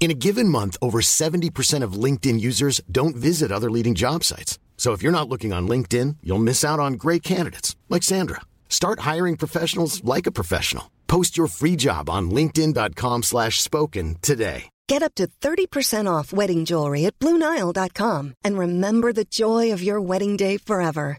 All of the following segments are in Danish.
In a given month, over 70% of LinkedIn users don't visit other leading job sites. So if you're not looking on LinkedIn, you'll miss out on great candidates like Sandra. Start hiring professionals like a professional. Post your free job on linkedin.com slash spoken today. Get up to 30% off wedding jewelry at BlueNile.com and remember the joy of your wedding day forever.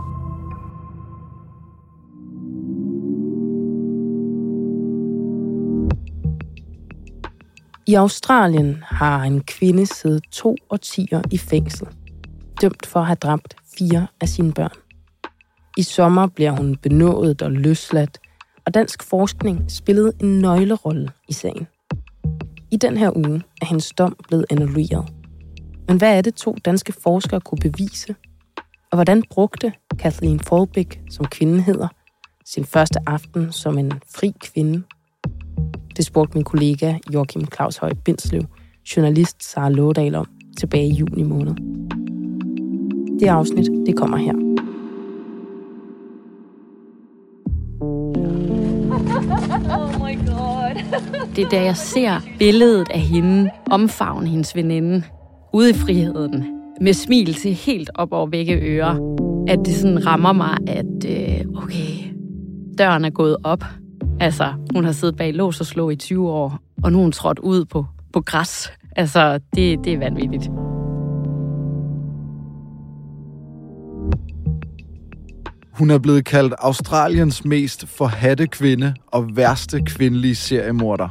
I Australien har en kvinde siddet to årtier i fængsel, dømt for at have dræbt fire af sine børn. I sommer bliver hun benådet og løsladt, og dansk forskning spillede en nøglerolle i sagen. I den her uge er hendes dom blevet annulleret. Men hvad er det to danske forskere kunne bevise? Og hvordan brugte Kathleen Folbæk, som kvinden hedder, sin første aften som en fri kvinde det spurgte min kollega Joachim Claus Høj Bindslev, journalist Sara Lådal om tilbage i juni måned. Det afsnit, det kommer her. Oh my god. det er da jeg ser billedet af hende omfavne hendes veninde ude i friheden med smil til helt op over begge ører, at det sådan rammer mig, at øh, okay, døren er gået op Altså, hun har siddet bag lås og slå i 20 år, og nu er hun trådt ud på, på græs. Altså, det, det er vanvittigt. Hun er blevet kaldt Australiens mest forhatte kvinde og værste kvindelige seriemorder.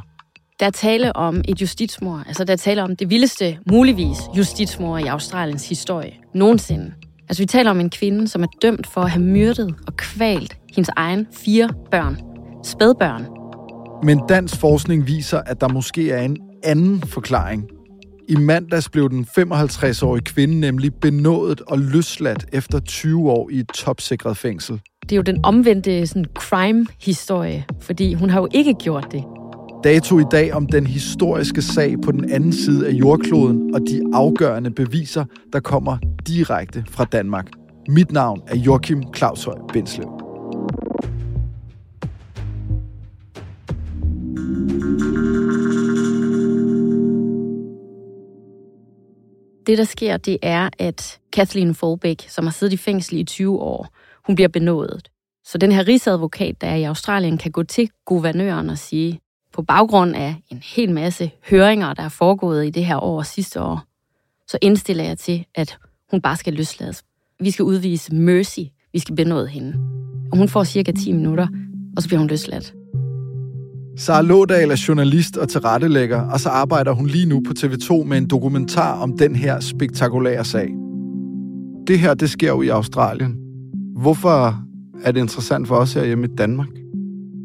Der er tale om et justitsmord. Altså, der er tale om det vildeste, muligvis, justitsmord i Australiens historie nogensinde. Altså, vi taler om en kvinde, som er dømt for at have myrdet og kvalt hendes egen fire børn spædbørn. Men dansk forskning viser, at der måske er en anden forklaring. I mandags blev den 55-årige kvinde nemlig benådet og løsladt efter 20 år i et topsikret fængsel. Det er jo den omvendte sådan, crime-historie, fordi hun har jo ikke gjort det. Dato i dag om den historiske sag på den anden side af jordkloden og de afgørende beviser, der kommer direkte fra Danmark. Mit navn er Joachim Claushøj Bindslev. Det, der sker, det er, at Kathleen Folbæk, som har siddet i fængsel i 20 år, hun bliver benådet. Så den her rigsadvokat, der er i Australien, kan gå til guvernøren og sige, på baggrund af en hel masse høringer, der er foregået i det her år og sidste år, så indstiller jeg til, at hun bare skal løslades. Vi skal udvise mercy. Vi skal benåde hende. Og hun får cirka 10 minutter, og så bliver hun løsladt. Sara Lådal er journalist og tilrettelægger, og så arbejder hun lige nu på TV2 med en dokumentar om den her spektakulære sag. Det her, det sker jo i Australien. Hvorfor er det interessant for os her hjemme i Danmark?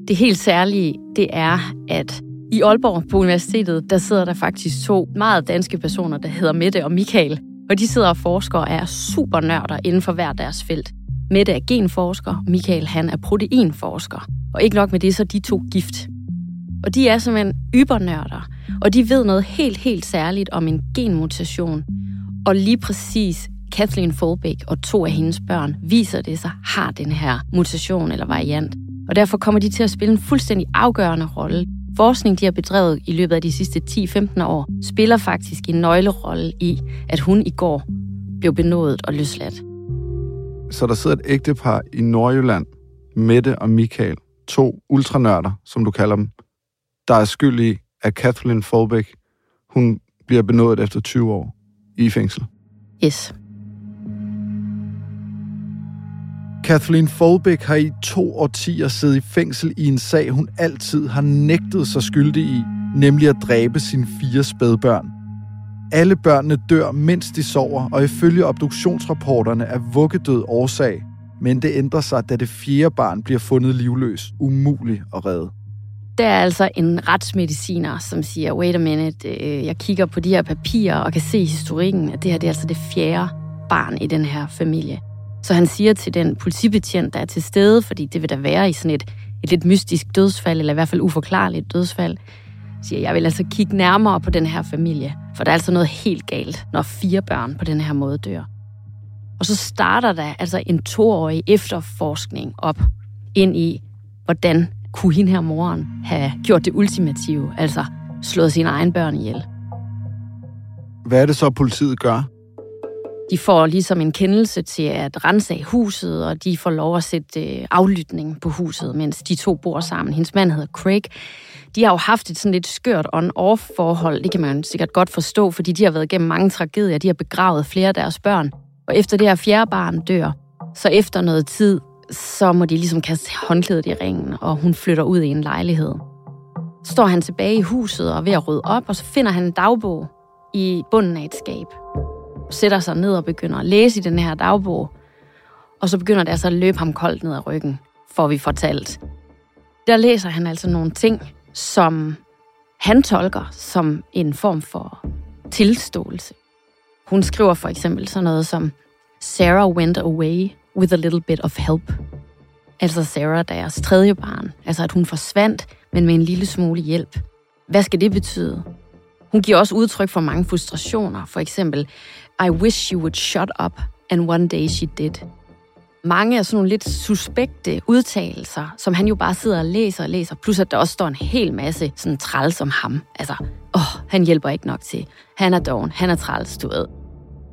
Det helt særlige, det er, at i Aalborg på universitetet, der sidder der faktisk to meget danske personer, der hedder Mette og Michael. Og de sidder og forsker og er super nørder inden for hver deres felt. Mette er genforsker, Michael han er proteinforsker. Og ikke nok med det, så de to gift. Og de er simpelthen ybernørder, og de ved noget helt, helt særligt om en genmutation. Og lige præcis Kathleen Folbæk og to af hendes børn viser det sig har den her mutation eller variant. Og derfor kommer de til at spille en fuldstændig afgørende rolle forskning, de har bedrevet i løbet af de sidste 10-15 år, spiller faktisk en nøglerolle i, at hun i går blev benådet og løsladt. Så der sidder et ægtepar i Nordjylland, Mette og Michael, to ultranørder, som du kalder dem, der er skyld i, at Kathleen Folbeck, hun bliver benådet efter 20 år i fængsel. Yes. Kathleen Folbeck har i to årtier siddet i fængsel i en sag, hun altid har nægtet sig skyldig i, nemlig at dræbe sine fire spædbørn. Alle børnene dør, mens de sover, og ifølge obduktionsrapporterne er vuggedød årsag. Men det ændrer sig, da det fjerde barn bliver fundet livløs. Umulig at redde. Der er altså en retsmediciner, som siger, wait a minute, øh, jeg kigger på de her papirer og kan se historikken, at det her det er altså det fjerde barn i den her familie. Så han siger til den politibetjent, der er til stede, fordi det vil der være i sådan et, et lidt mystisk dødsfald, eller i hvert fald uforklarligt dødsfald, siger, jeg vil altså kigge nærmere på den her familie, for der er altså noget helt galt, når fire børn på den her måde dør. Og så starter der altså en toårig efterforskning op ind i, hvordan kunne hende her moren have gjort det ultimative, altså slået sine egne børn ihjel. Hvad er det så, politiet gør? De får ligesom en kendelse til at rense af huset, og de får lov at sætte øh, aflytning på huset, mens de to bor sammen. Hendes mand hedder Craig. De har jo haft et sådan lidt skørt on-off forhold, det kan man sikkert godt forstå, fordi de har været igennem mange tragedier. De har begravet flere af deres børn. Og efter det her fjerde barn dør, så efter noget tid, så må de ligesom kaste håndklædet i ringen, og hun flytter ud i en lejlighed. Så står han tilbage i huset og er ved at rydde op, og så finder han en dagbog i bunden af et skab. Sætter sig ned og begynder at læse i den her dagbog, og så begynder det altså at løbe ham koldt ned ad ryggen, får vi fortalt. Der læser han altså nogle ting, som han tolker som en form for tilståelse. Hun skriver for eksempel sådan noget som, Sarah went away with a little bit of help. Altså Sarah, deres tredje barn. Altså at hun forsvandt, men med en lille smule hjælp. Hvad skal det betyde? Hun giver også udtryk for mange frustrationer. For eksempel, I wish you would shut up, and one day she did. Mange af sådan nogle lidt suspekte udtalelser, som han jo bare sidder og læser og læser, plus at der også står en hel masse sådan træls om ham. Altså, åh, han hjælper ikke nok til. Han er doven, han er træls, du ved.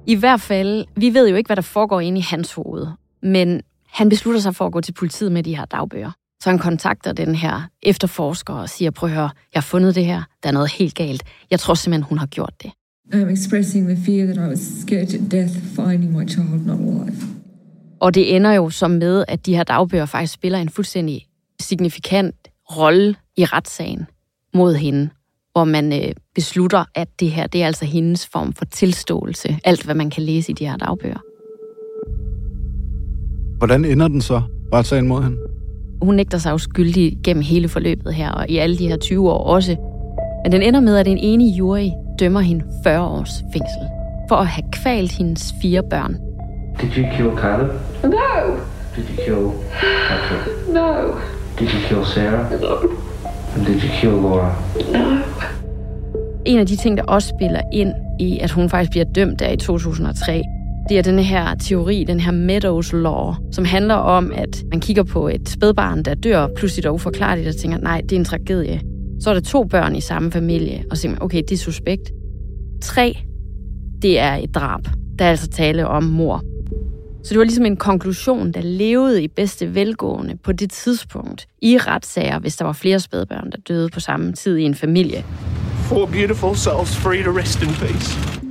I hvert fald, vi ved jo ikke, hvad der foregår inde i hans hoved, men han beslutter sig for at gå til politiet med de her dagbøger. Så han kontakter den her efterforsker og siger, prøv at høre, jeg har fundet det her, der er noget helt galt. Jeg tror simpelthen, hun har gjort det. I'm expressing the fear that I was scared to death finding my child not alive. Og det ender jo som med, at de her dagbøger faktisk spiller en fuldstændig signifikant rolle i retssagen mod hende, hvor man øh, beslutter, at det her det er altså hendes form for tilståelse. Alt, hvad man kan læse i de her dagbøger. Hvordan ender den så, retssagen mod hende? Hun nægter sig jo skyldig gennem hele forløbet her, og i alle de her 20 år også. Men den ender med, at en enig jury dømmer hende 40 års fængsel for at have kvalt hendes fire børn. Did you kill Caleb? No! Did you kill Patrick? No! Did you kill Sarah? No! And did you kill Laura? No! En af de ting, der også spiller ind i, at hun faktisk bliver dømt der i 2003, det er den her teori, den her Meadows Law, som handler om, at man kigger på et spædbarn, der dør pludselig og uforklarligt, og tænker, nej, det er en tragedie. Så er der to børn i samme familie, og siger, tænker okay, det er suspekt. Tre, det er et drab. Der er altså tale om mor. Så det var ligesom en konklusion, der levede i bedste velgående på det tidspunkt i retssager, hvis der var flere spædbørn, der døde på samme tid i en familie. Four beautiful souls free to rest in peace.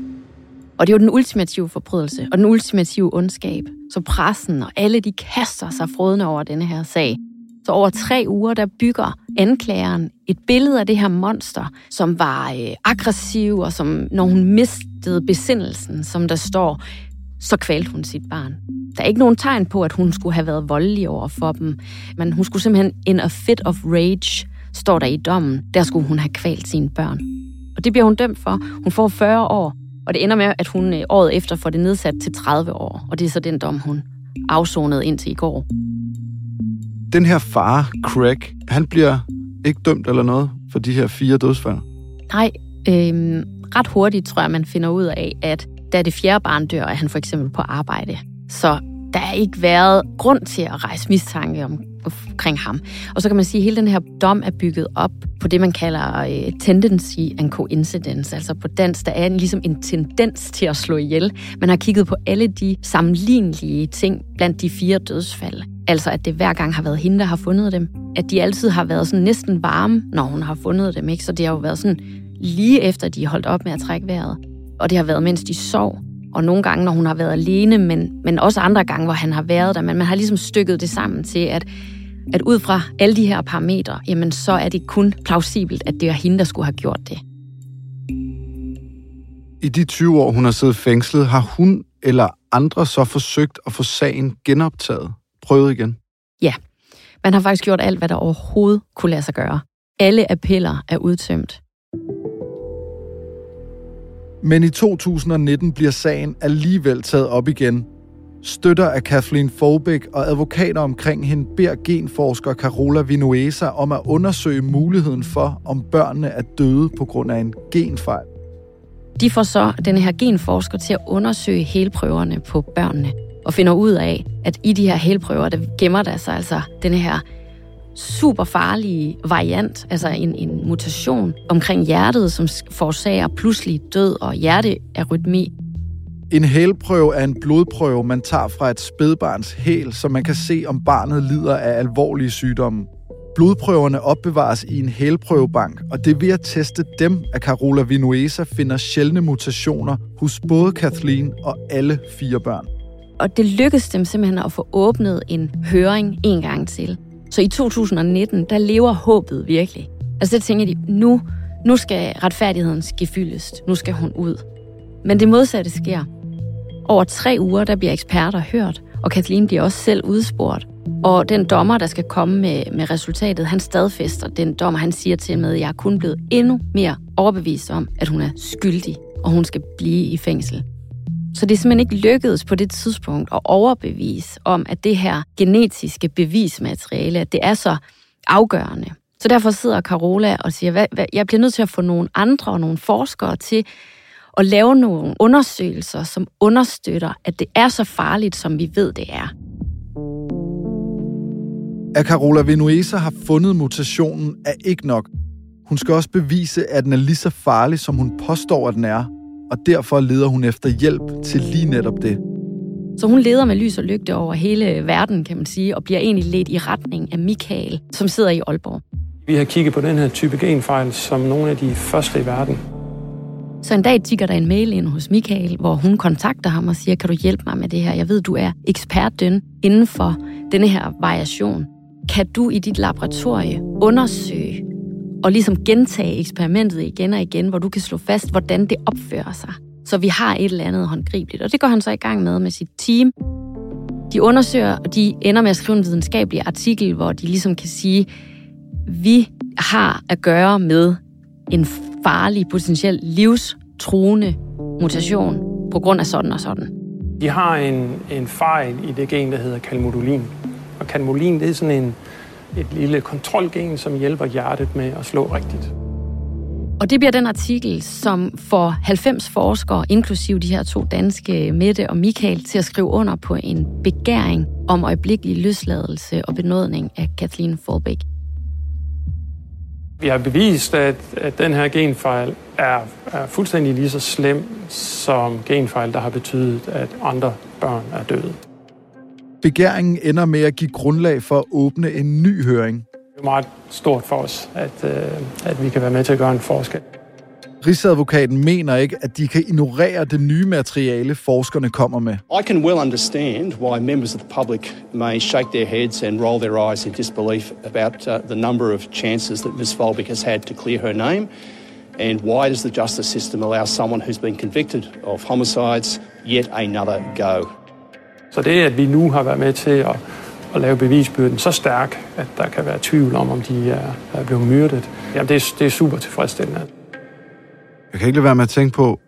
Og det er jo den ultimative forbrydelse og den ultimative ondskab. Så pressen og alle de kaster sig frodende over denne her sag. Så over tre uger, der bygger anklageren et billede af det her monster, som var øh, aggressiv, og som, når hun mistede besindelsen, som der står, så kvalte hun sit barn. Der er ikke nogen tegn på, at hun skulle have været voldelig over for dem, men hun skulle simpelthen in a fit of rage, står der i dommen, der skulle hun have kvalt sine børn. Og det bliver hun dømt for. Hun får 40 år, og det ender med, at hun øh, året efter får det nedsat til 30 år, og det er så den dom, hun afsonede indtil i går. Den her far, Craig, han bliver ikke dømt eller noget for de her fire dødsfald. Nej, øhm, ret hurtigt tror jeg, man finder ud af, at da det fjerde barn dør, er han for eksempel på arbejde. Så der er ikke været grund til at rejse mistanke om omkring ham. Og så kan man sige, at hele den her dom er bygget op på det, man kalder øh, tendency and coincidence. Altså på dansk, der er en, ligesom en tendens til at slå ihjel. Man har kigget på alle de sammenlignelige ting blandt de fire dødsfald. Altså at det hver gang har været hende, der har fundet dem. At de altid har været sådan næsten varme, når hun har fundet dem. Ikke? Så det har jo været sådan lige efter, de holdt op med at trække vejret. Og det har været, mens de sov. Og nogle gange, når hun har været alene, men, men også andre gange, hvor han har været der. Men man har ligesom stykket det sammen til, at, at ud fra alle de her parametre, jamen så er det kun plausibelt, at det er hende, der skulle have gjort det. I de 20 år, hun har siddet fængslet, har hun eller andre så forsøgt at få sagen genoptaget? Prøvet igen? Ja, man har faktisk gjort alt, hvad der overhovedet kunne lade sig gøre. Alle appeller er udtømt. Men i 2019 bliver sagen alligevel taget op igen. Støtter af Kathleen Folbæk og advokater omkring hende beder genforsker Carola Vinuesa om at undersøge muligheden for, om børnene er døde på grund af en genfejl. De får så den her genforsker til at undersøge helprøverne på børnene og finder ud af, at i de her helprøver, der gemmer der sig altså den her super farlige variant, altså en, en mutation omkring hjertet, som forårsager pludselig død og hjertearytmi. En hælprøve er en blodprøve, man tager fra et spædbarns hæl, så man kan se, om barnet lider af alvorlige sygdomme. Blodprøverne opbevares i en hælprøvebank, og det ved at teste dem, at Carola Vinuesa finder sjældne mutationer hos både Kathleen og alle fire børn. Og det lykkedes dem simpelthen at få åbnet en høring en gang til. Så i 2019, der lever håbet virkelig. Altså det tænker de, nu, nu skal retfærdigheden ske fyldest. Nu skal hun ud. Men det modsatte sker. Over tre uger, der bliver eksperter hørt, og Kathleen bliver også selv udspurgt. Og den dommer, der skal komme med, med resultatet, han stadfæster den dommer, han siger til med, at jeg er kun blevet endnu mere overbevist om, at hun er skyldig, og hun skal blive i fængsel. Så det er simpelthen ikke lykkedes på det tidspunkt at overbevise om, at det her genetiske bevismateriale, at det er så afgørende. Så derfor sidder Carola og siger, hvad, hvad, jeg bliver nødt til at få nogle andre og nogle forskere til at lave nogle undersøgelser, som understøtter, at det er så farligt, som vi ved, det er. At Carola Vinuesa har fundet mutationen er ikke nok. Hun skal også bevise, at den er lige så farlig, som hun påstår, at den er, og derfor leder hun efter hjælp til lige netop det. Så hun leder med lys og lygte over hele verden, kan man sige, og bliver egentlig ledt i retning af Michael, som sidder i Aalborg. Vi har kigget på den her type genfejl som nogle af de første i verden. Så en dag tigger der en mail ind hos Michael, hvor hun kontakter ham og siger, kan du hjælpe mig med det her? Jeg ved, du er ekspert inden for denne her variation. Kan du i dit laboratorie undersøge og ligesom gentage eksperimentet igen og igen, hvor du kan slå fast, hvordan det opfører sig. Så vi har et eller andet håndgribeligt. Og det går han så i gang med med sit team. De undersøger, og de ender med at skrive en videnskabelig artikel, hvor de ligesom kan sige, vi har at gøre med en farlig, potentielt livstruende mutation på grund af sådan og sådan. De har en, en fejl i det gen, der hedder kalmodulin. Og kalmodulin, det er sådan en, et lille kontrolgen, som hjælper hjertet med at slå rigtigt. Og det bliver den artikel, som får 90 forskere, inklusive de her to danske, Mette og Michael, til at skrive under på en begæring om øjeblikkelig løsladelse og benådning af Kathleen Folbæk. Vi har bevist, at, at den her genfejl er, er fuldstændig lige så slem som genfejl, der har betydet, at andre børn er døde. Begæringen ender med at give grundlag for at åbne en ny høring. Det er meget stort for os, at, øh, at vi kan være med til at gøre en forskel. Rigsadvokaten mener ikke, at de kan ignorere det nye materiale, forskerne kommer med. I can well understand why members of the public may shake their heads and roll their eyes in disbelief about uh, the number of chances that Ms. Folbig has had to clear her name. And why does the justice system allow someone who's been convicted of homicides yet another go? Så det, at vi nu har været med til at, at lave bevisbyrden så stærk, at der kan være tvivl om, om de er, er blevet myrdet, jamen det, er, det er super tilfredsstillende. Jeg kan ikke lade være med at tænke på,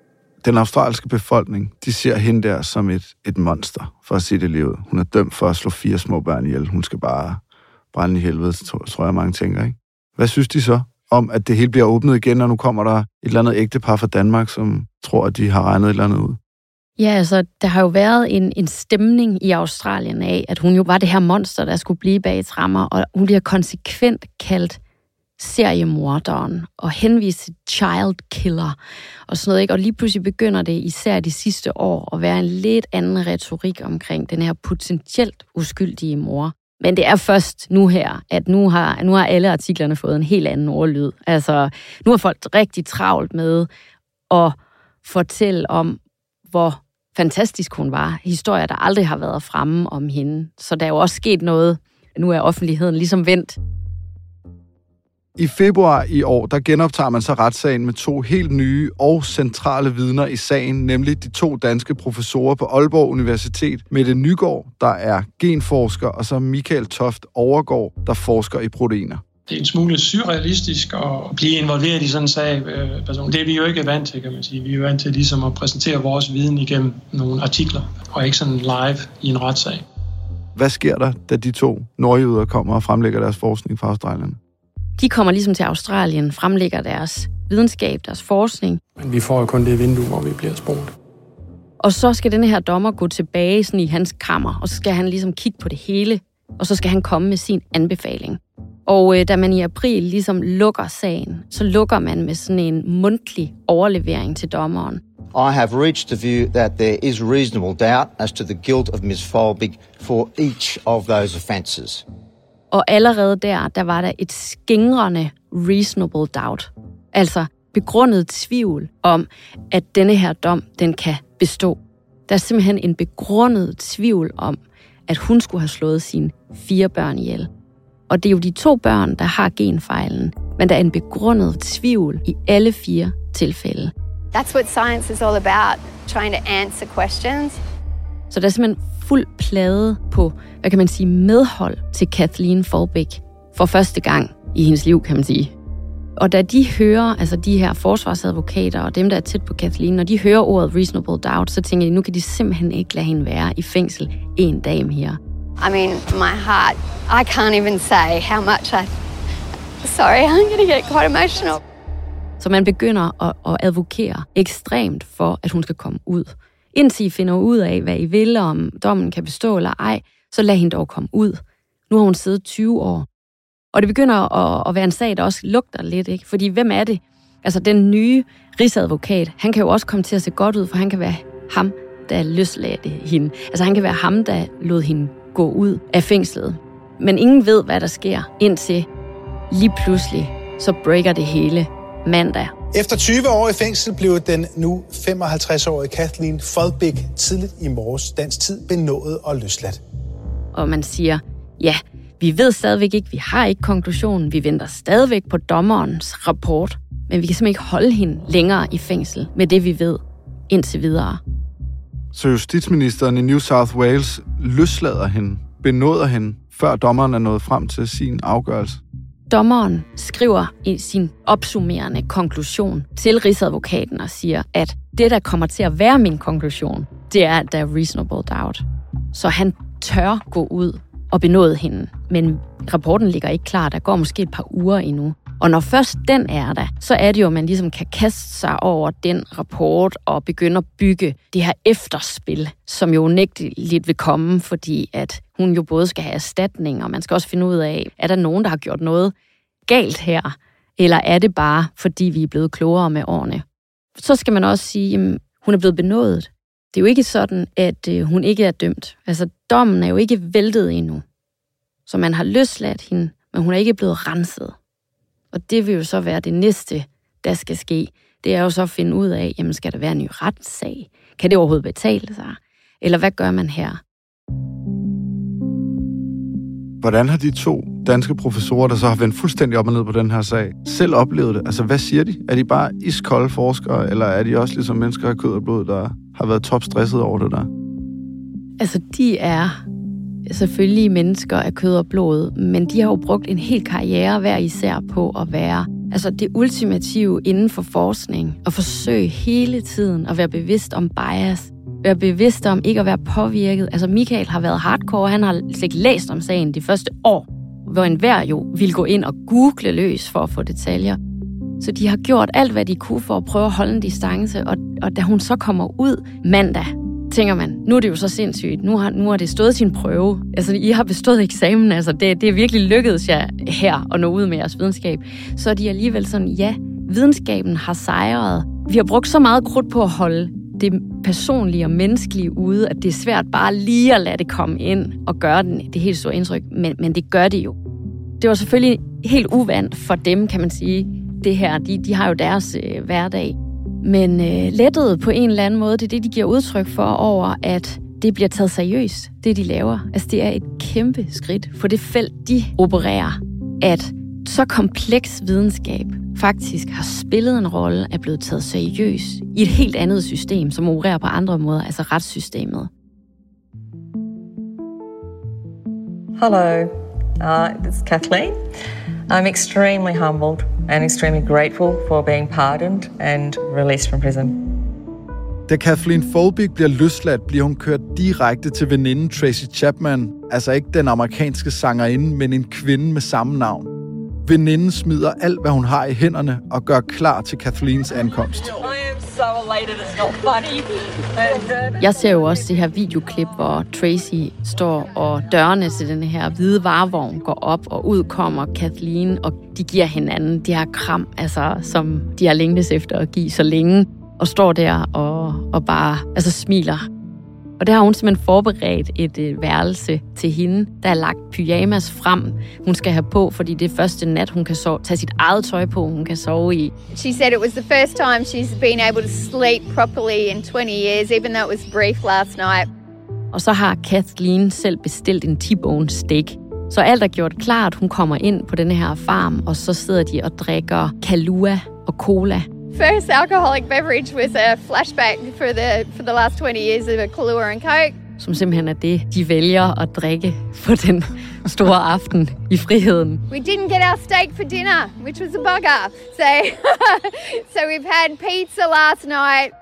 den australske befolkning, de ser hende der som et, et monster, for at sige det livet. Hun er dømt for at slå fire små børn ihjel. Hun skal bare brænde i helvede, tror, tror jeg mange tænker, ikke? Hvad synes de så om, at det hele bliver åbnet igen, og nu kommer der et eller andet ægtepar fra Danmark, som tror, at de har regnet et eller andet ud? Ja, altså, der har jo været en, en stemning i Australien af, at hun jo var det her monster, der skulle blive bag trammer, og hun bliver konsekvent kaldt seriemorderen og henvist til child killer og sådan noget. Ikke? Og lige pludselig begynder det især de sidste år at være en lidt anden retorik omkring den her potentielt uskyldige mor. Men det er først nu her, at nu har, nu har alle artiklerne fået en helt anden ordlyd. Altså, nu har folk rigtig travlt med at fortælle om, hvor fantastisk hun var. Historier, der aldrig har været fremme om hende. Så der er jo også sket noget. Nu er offentligheden ligesom vendt. I februar i år, der genoptager man så retssagen med to helt nye og centrale vidner i sagen, nemlig de to danske professorer på Aalborg Universitet, Mette Nygaard, der er genforsker, og så Michael Toft Overgaard, der forsker i proteiner. Det er en smule surrealistisk at blive involveret i sådan en sag. Øh, person. Det er vi jo ikke vant til, kan man sige. Vi er jo vant til ligesom at præsentere vores viden igennem nogle artikler, og ikke sådan live i en retssag. Hvad sker der, da de to nordjyder kommer og fremlægger deres forskning fra Australien? De kommer ligesom til Australien, fremlægger deres videnskab, deres forskning. Men vi får jo kun det vindue, hvor vi bliver spurgt. Og så skal denne her dommer gå tilbage sådan i hans kammer, og så skal han ligesom kigge på det hele, og så skal han komme med sin anbefaling. Og øh, da man i april ligesom lukker sagen, så lukker man med sådan en mundtlig overlevering til dommeren. I have reached the view that there is reasonable doubt as to the guilt of Ms. Folbig for each of those offences. Og allerede der, der var der et skingrende reasonable doubt. Altså begrundet tvivl om, at denne her dom, den kan bestå. Der er simpelthen en begrundet tvivl om, at hun skulle have slået sine fire børn ihjel. Og det er jo de to børn, der har genfejlen, men der er en begrundet tvivl i alle fire tilfælde. That's what science is all about, trying to answer questions. Så der er simpelthen fuld plade på, hvad kan man sige, medhold til Kathleen Folbig for første gang i hendes liv, kan man sige. Og da de hører, altså de her forsvarsadvokater og dem, der er tæt på Kathleen, når de hører ordet reasonable doubt, så tænker de, nu kan de simpelthen ikke lade hende være i fængsel en dag mere. I mean, my heart, i can't even say how much I... Sorry, I'm going to get quite emotional. Så man begynder at, at advokere ekstremt for, at hun skal komme ud. Indtil I finder ud af, hvad I vil, om dommen kan bestå eller ej, så lad hende dog komme ud. Nu har hun siddet 20 år. Og det begynder at, at være en sag, der også lugter lidt, ikke? Fordi hvem er det? Altså den nye rigsadvokat, han kan jo også komme til at se godt ud, for han kan være ham, der løsladte hende. Altså han kan være ham, der lod hende gå ud af fængslet. Men ingen ved, hvad der sker, indtil lige pludselig, så breaker det hele mandag. Efter 20 år i fængsel blev den nu 55-årige Kathleen Folbig tidligt i morges dansk tid benådet og løsladt. Og man siger, ja, vi ved stadigvæk ikke, vi har ikke konklusionen, vi venter stadigvæk på dommerens rapport, men vi kan simpelthen ikke holde hende længere i fængsel med det, vi ved indtil videre. Så justitsministeren i New South Wales løslader hende, benåder hende, før dommeren er nået frem til sin afgørelse. Dommeren skriver i sin opsummerende konklusion til Rigsadvokaten og siger, at det, der kommer til at være min konklusion, det er, at der er reasonable doubt. Så han tør gå ud og benåde hende. Men rapporten ligger ikke klar. Der går måske et par uger endnu. Og når først den er der, så er det jo, at man ligesom kan kaste sig over den rapport og begynde at bygge det her efterspil, som jo nægteligt vil komme, fordi at hun jo både skal have erstatning, og man skal også finde ud af, er der nogen, der har gjort noget galt her, eller er det bare, fordi vi er blevet klogere med årene? Så skal man også sige, at hun er blevet benådet. Det er jo ikke sådan, at øh, hun ikke er dømt. Altså, dommen er jo ikke væltet endnu. Så man har løsladt hende, men hun er ikke blevet renset. Og det vil jo så være det næste, der skal ske. Det er jo så at finde ud af, jamen skal der være en ny retssag? Kan det overhovedet betale sig? Eller hvad gør man her? Hvordan har de to danske professorer, der så har vendt fuldstændig op og ned på den her sag, selv oplevet det? Altså, hvad siger de? Er de bare iskolde forskere, eller er de også ligesom mennesker af kød og blod, der har været topstresset over det der? Altså, de er selvfølgelig mennesker af kød og blod, men de har jo brugt en hel karriere hver især på at være altså det ultimative inden for forskning og forsøge hele tiden at være bevidst om bias, være bevidst om ikke at være påvirket. Altså Michael har været hardcore, han har ikke læst om sagen de første år, hvor enhver jo ville gå ind og google løs for at få detaljer. Så de har gjort alt, hvad de kunne for at prøve at holde en distance, og, og da hun så kommer ud mandag, tænker man, nu er det jo så sindssygt. Nu har, nu har det stået sin prøve. Altså, I har bestået eksamen. Altså, det, det er virkelig lykkedes jer her at nå ud med jeres videnskab. Så er de alligevel sådan, ja, videnskaben har sejret. Vi har brugt så meget krudt på at holde det personlige og menneskelige ude, at det er svært bare lige at lade det komme ind og gøre den, det helt store indtryk, men, men det gør det jo. Det var selvfølgelig helt uvandt for dem, kan man sige, det her. De, de har jo deres øh, hverdag. Men øh, lettet på en eller anden måde, det er det, de giver udtryk for over, at det bliver taget seriøst, det de laver. Altså det er et kæmpe skridt for det felt, de opererer, at så kompleks videnskab faktisk har spillet en rolle, er blevet taget seriøst i et helt andet system, som opererer på andre måder, altså retssystemet. Hello, uh, it's Kathleen. I'm extremely humbled and extremely grateful for being pardoned and released from prison. Da Kathleen Folbig bliver løsladt, bliver hun kørt direkte til veninden Tracy Chapman, altså ikke den amerikanske sangerinde, men en kvinde med samme navn. Veninden smider alt, hvad hun har i hænderne og gør klar til Kathleens ankomst. Jeg ser jo også det her videoklip, hvor Tracy står og dørene til den her hvide varevogn går op, og ud kommer Kathleen, og de giver hinanden de her kram, altså, som de har længtes efter at give så længe, og står der og, og bare altså, smiler og der har hun simpelthen forberedt et øh, værelse til hende. Der er lagt pyjamas frem, hun skal have på, fordi det er første nat, hun kan sove, tage sit eget tøj på, hun kan sove i. She said it was the first time she's been able to sleep properly in 20 years, even though it was brief last night. Og så har Kathleen selv bestilt en T-bone steak. Så alt er gjort klart, hun kommer ind på denne her farm, og så sidder de og drikker Kahlua og cola first alcoholic beverage was a flashback for the for the last 20 years of a Kahlua and Coke. Som simpelthen er det, de vælger at drikke på den store aften i friheden. We didn't get our steak for dinner, which was a bugger. So, so we've had pizza last night.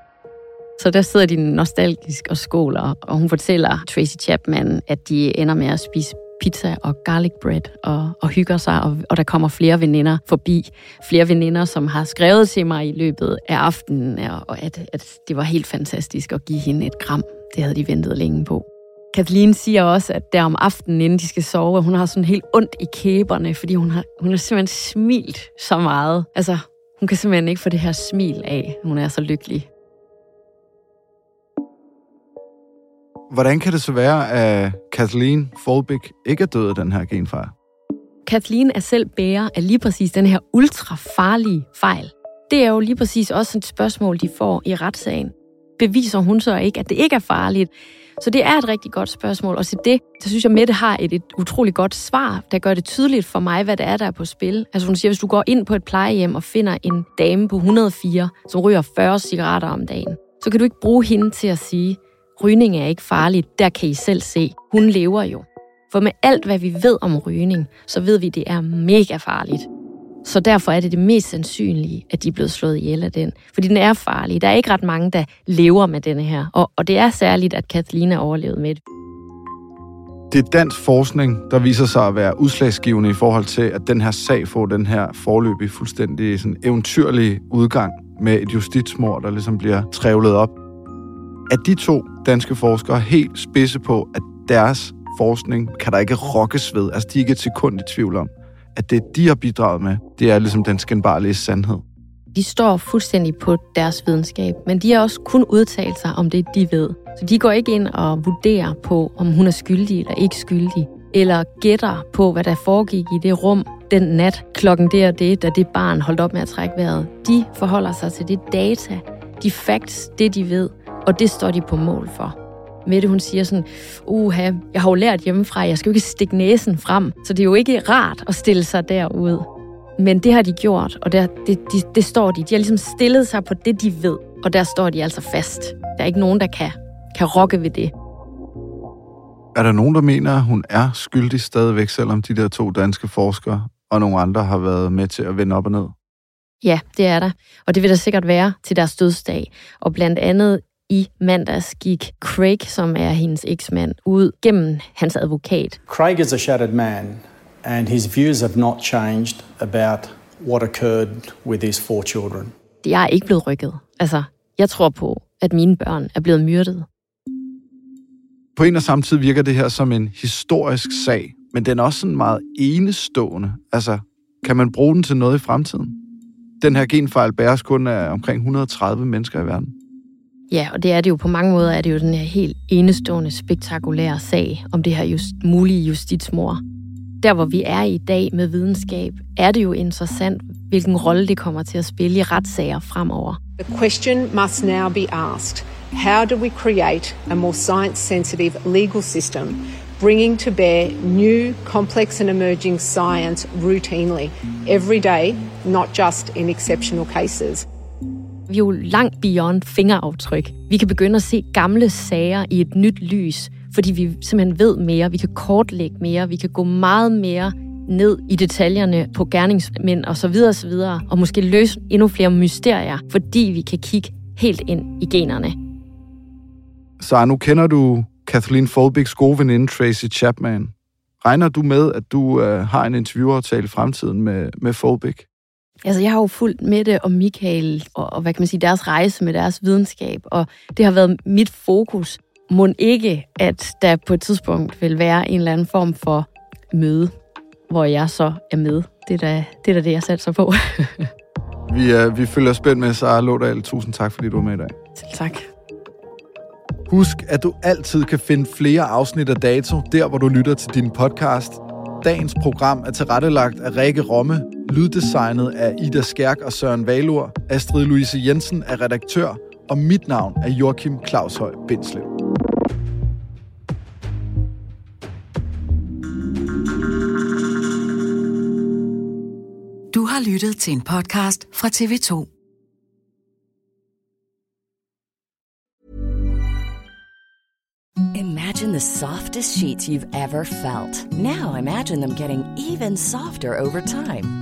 Så der sidder de nostalgisk og skåler, og hun fortæller Tracy Chapman, at de ender med at spise pizza og garlic bread og, og hygger sig, og, og der kommer flere veninder forbi. Flere veninder, som har skrevet til mig i løbet af aftenen, og at, at det var helt fantastisk at give hende et kram. Det havde de ventet længe på. Kathleen siger også, at der om aftenen, inden de skal sove, at hun har sådan helt ondt i kæberne, fordi hun har, hun har simpelthen smilt så meget. Altså, hun kan simpelthen ikke få det her smil af. Hun er så lykkelig. Hvordan kan det så være, at Kathleen Folbig ikke er død af den her genfejl? Kathleen er selv bærer af lige præcis den her ultra farlige fejl. Det er jo lige præcis også et spørgsmål, de får i retssagen. Beviser hun så ikke, at det ikke er farligt? Så det er et rigtig godt spørgsmål, og til det, så synes jeg, Mette har et, et utroligt godt svar, der gør det tydeligt for mig, hvad det er, der er på spil. Altså hun siger, hvis du går ind på et plejehjem og finder en dame på 104, som ryger 40 cigaretter om dagen, så kan du ikke bruge hende til at sige, rygning er ikke farligt, der kan I selv se. Hun lever jo. For med alt, hvad vi ved om rygning, så ved vi, det er mega farligt. Så derfor er det det mest sandsynlige, at de er blevet slået ihjel af den. Fordi den er farlig. Der er ikke ret mange, der lever med denne her. Og, og det er særligt, at Kathleen er overlevet med det. Det er dansk forskning, der viser sig at være udslagsgivende i forhold til, at den her sag får den her forløbig fuldstændig sådan eventyrlige udgang med et justitsmord, der ligesom bliver trævlet op er de to danske forskere helt spidse på, at deres forskning kan der ikke rokkes ved. Altså, de er ikke et sekund i tvivl om, at det, de har bidraget med, det er ligesom den skændbarlige sandhed. De står fuldstændig på deres videnskab, men de har også kun udtalt sig om det, de ved. Så de går ikke ind og vurderer på, om hun er skyldig eller ikke skyldig, eller gætter på, hvad der foregik i det rum den nat, klokken det og det, da det barn holdt op med at trække vejret. De forholder sig til det data, de facts, det de ved, og det står de på mål for. Mette, hun siger sådan, uha, jeg har jo lært hjemmefra, jeg skal jo ikke stikke næsen frem, så det er jo ikke rart at stille sig derud. Men det har de gjort, og der, det, de, det står de. De har ligesom stillet sig på det, de ved, og der står de altså fast. Der er ikke nogen, der kan, kan rokke ved det. Er der nogen, der mener, at hun er skyldig stadigvæk, selvom de der to danske forskere og nogle andre har været med til at vende op og ned? Ja, det er der. Og det vil der sikkert være til deres dødsdag. Og blandt andet i mandags gik Craig, som er hendes eksmand, ud gennem hans advokat. Craig is a shattered man, and his views have not changed about what occurred with his four children. Jeg er ikke blevet rykket. Altså, jeg tror på, at mine børn er blevet myrdet. På en og samme tid virker det her som en historisk sag, men den er også sådan meget enestående. Altså, kan man bruge den til noget i fremtiden? Den her genfejl bæres kun af omkring 130 mennesker i verden. Ja, og det er det jo på mange måder, er det jo den her helt enestående, spektakulære sag om det her just, mulige justitsmor. Der, hvor vi er i dag med videnskab, er det jo interessant, hvilken rolle det kommer til at spille i retssager fremover. The question must now be asked, how do we create a more science-sensitive legal system bringing to bear new, complex and emerging science routinely, every day, not just in exceptional cases. Vi jo langt beyond fingeraftryk. Vi kan begynde at se gamle sager i et nyt lys, fordi vi simpelthen ved mere, vi kan kortlægge mere, vi kan gå meget mere ned i detaljerne på gerningsmænd og så videre og så videre, og måske løse endnu flere mysterier, fordi vi kan kigge helt ind i generne. Så nu kender du Kathleen Folbigs gode veninde Tracy Chapman. Regner du med, at du øh, har en interviewaftale i fremtiden med, med Folbig? Altså, jeg har jo fulgt med det og Michael, og, og hvad kan man sige, deres rejse med deres videnskab, og det har været mit fokus. Må ikke, at der på et tidspunkt vil være en eller anden form for møde, hvor jeg så er med. Det er da det, er da det jeg satser på. vi, uh, vi følger spændt med, Sara Lodal. Tusind tak, fordi du er med i dag. Selv tak. Husk, at du altid kan finde flere afsnit af Dato, der hvor du lytter til din podcast. Dagens program er tilrettelagt af Rikke Romme, lyddesignet af Ida Skærk og Søren Valur, Astrid Louise Jensen er redaktør, og mit navn er Joachim Claushøj Bindslev. Du har lyttet til en podcast fra TV2. Imagine the softest sheets you've ever felt. Now imagine them getting even softer over time.